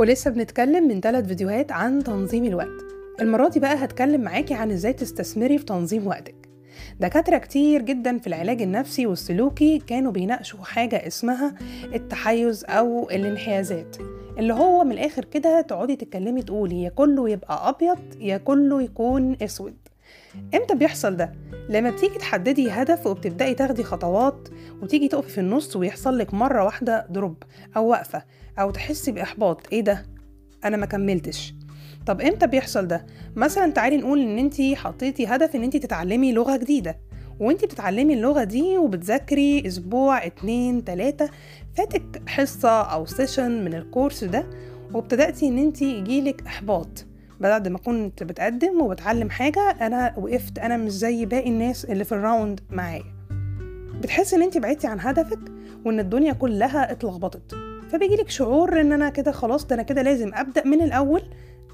ولسه بنتكلم من ثلاث فيديوهات عن تنظيم الوقت. المرة دي بقى هتكلم معاكي عن إزاي تستثمري في تنظيم وقتك. دكاترة كتير جدا في العلاج النفسي والسلوكي كانوا بيناقشوا حاجة اسمها التحيز أو الانحيازات اللي هو من الآخر كده تقعدي تتكلمي تقولي يا كله يبقى أبيض يا كله يكون أسود. إمتى بيحصل ده؟ لما بتيجي تحددي هدف وبتبدأي تاخدي خطوات وتيجي تقفي في النص ويحصل لك مرة واحدة دروب أو وقفة. أو تحسي بإحباط. إيه ده؟ أنا ما كملتش. طب إمتى بيحصل ده؟ مثلا تعالي نقول إن أنتي حطيتي هدف إن أنتي تتعلمي لغة جديدة وأنتي بتتعلمي اللغة دي وبتذاكري أسبوع اتنين تلاتة. فاتك حصة أو session من ال course ده وابتدأتي إن أنتي يجيلك إحباط. بعد ما كنت بتقدم وبتعلم حاجة أنا وقفت. أنا مش زي باقي الناس اللي في ال round معايا. بتحسي إن انت بعدتي عن هدفك وإن الدنيا كلها اتلخبطت. فبيجيلك شعور إن أنا كده خلاص ده أنا كده لازم أبدأ من الأول.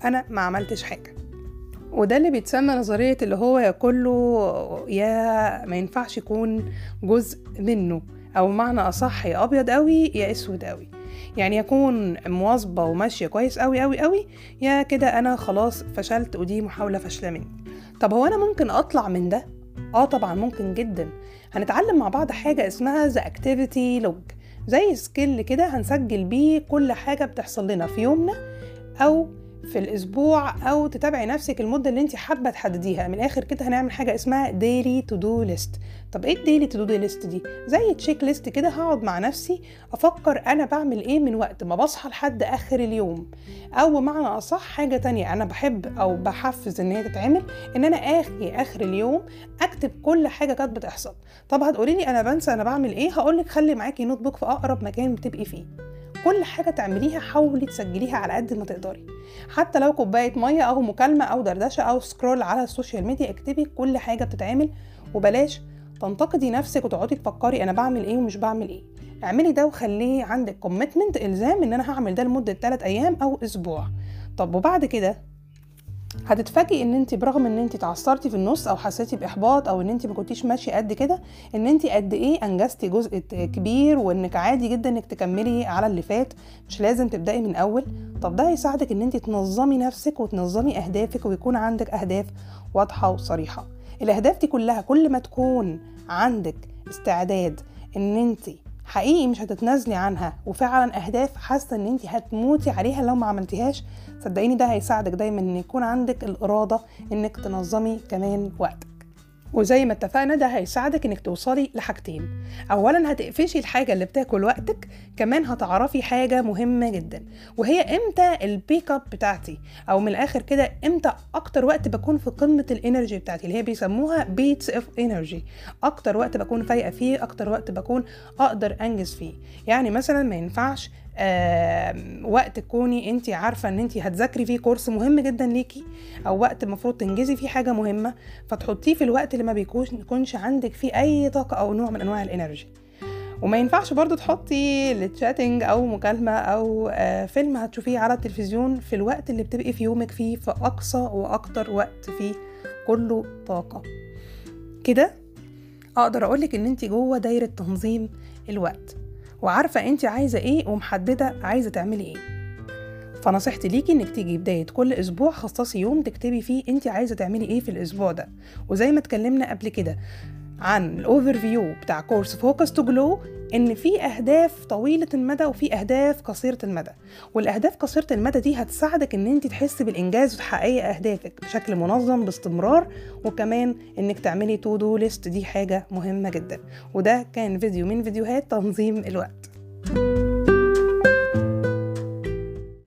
أنا ما عملتش حاجة. وده اللي بيتسمى نظرية اللي هو يا كله يا ما ينفعش يكون جزء منه. أو معنى أصح يا أبيض قوي يا أسود قوي يعني يكون مواظبة وماشية كويس قوي قوي قوي يا كده أنا خلاص فشلت ودي محاولة فاشلة مني. طب هو أنا ممكن أطلع من ده؟ آه طبعا ممكن جدا. هنتعلم مع بعض حاجة اسمها The Activity Log. زي schedule كده هنسجل بيه كل حاجة بتحصل لنا في يومنا أو في الأسبوع أو تتابعي نفسك المدة اللي انت حابة تحدديها. من الآخر كده هنعمل حاجة اسمها daily to do list طب إيه ال daily to do list دي؟ زي checklist كده هقعد مع نفسي أفكر أنا بعمل إيه من وقت ما بصحى لحد آخر اليوم. أو بمعنى أصح حاجة تانية أنا بحب أو بحفز إن هي تتعمل إن أنا آجي آخر اليوم أكتب كل حاجة كانت بتحصل. طب هتقولي لي أنا بنسى أنا بعمل إيه؟ هقولك خلي معاكي notebook في أقرب مكان بتبقي فيه. كل حاجة تعمليها حاولي تسجليها على قد ما تقدري. حتى لو كوباية مية أو مكالمة أو دردشة أو scroll على ال social media اكتبي كل حاجة بتتعمل. وبلاش تنتقدي نفسك وتقعدي تفكري أنا بعمل إيه ومش بعمل إيه. اعملي ده وخليه عندك commitment إلزام إن أنا هعمل ده لمدة 3 أيام أو أسبوع. طب وبعد كده؟ هتتفاجئي ان انت برغم ان انت اتعثرتي في النص أو حسيتي باحباط أو ان انت ما كنتيش ماشية قد كده ان انت قد إيه انجزتي جزء كبير وانك عادي جدا انك تكملي على اللي فات مش لازم تبدأي من أول. طب ده هيساعدك ان انت تنظمي نفسك وتنظمي أهدافك ويكون عندك أهداف واضحة وصريحة. الأهداف دي كلها كل ما تكون عندك استعداد ان انت حقيقي مش هتتنازلي عنها. وفعلا أهداف حاسة إن انت هتموتي عليها لو ما عملتيهاش. صدقيني ده هيساعدك دايما إن يكون عندك الإرادة إنك تنظمي كمان وقتك. وزي ما اتفقنا ده هيساعدك إنك توصلي لحاجتين. اولا هتقفشي الحاجة اللي بتاكل وقتك كمان هتعرفي حاجة مهمة جدا وهي إمتى ال peak up بتاعتي؟ أو من الآخر كده إمتى أكتر وقت بكون في قمة ال energy بتاعتي؟ اللي هي بيسموها peaks of energy أكتر وقت بكون فايقة فيه أكتر وقت بكون أقدر أنجز فيه. يعني مثلا ما ينفعش آه وقت تكوني انت عارفة إن انت هتذاكري فيه كورس مهم جدا ليكي أو وقت المفروض تنجزي فيه حاجة مهمة فتحطيه في الوقت اللي ما بيكونش يكونش عندك فيه أي طاقة أو نوع من أنواع الإنرجي. وما ينفعش برضو تحطي للتشاتنج أو مكالمة أو آه فيلم هتشوفيه على التلفزيون في الوقت اللي بتبقي في يومك فيه في أقصى وأكتر وقت فيه كله طاقة. كده؟ أقدر أقولك إن انت جوه دايرة تنظيم الوقت. وعارفة انت عايزة إيه ومحددة عايزة تعملي إيه. فنصيحتي ليكي إنك تيجي بداية كل أسبوع خصصي يوم تكتبي فيه انت عايزة تعملي إيه في الأسبوع ده. وزي ما اتكلمنا قبل كده عن ال overview بتاع course Focus to Glow إن في أهداف طويلة المدى وفي أهداف قصيرة المدى. والأهداف قصيرة المدى دي هتساعدك إن انت تحسي بالإنجاز وتحققي أهدافك بشكل منظم باستمرار وكمان إنك تعملي to do list دي حاجة مهمة جدا. وده كان فيديو من فيديوهات تنظيم الوقت.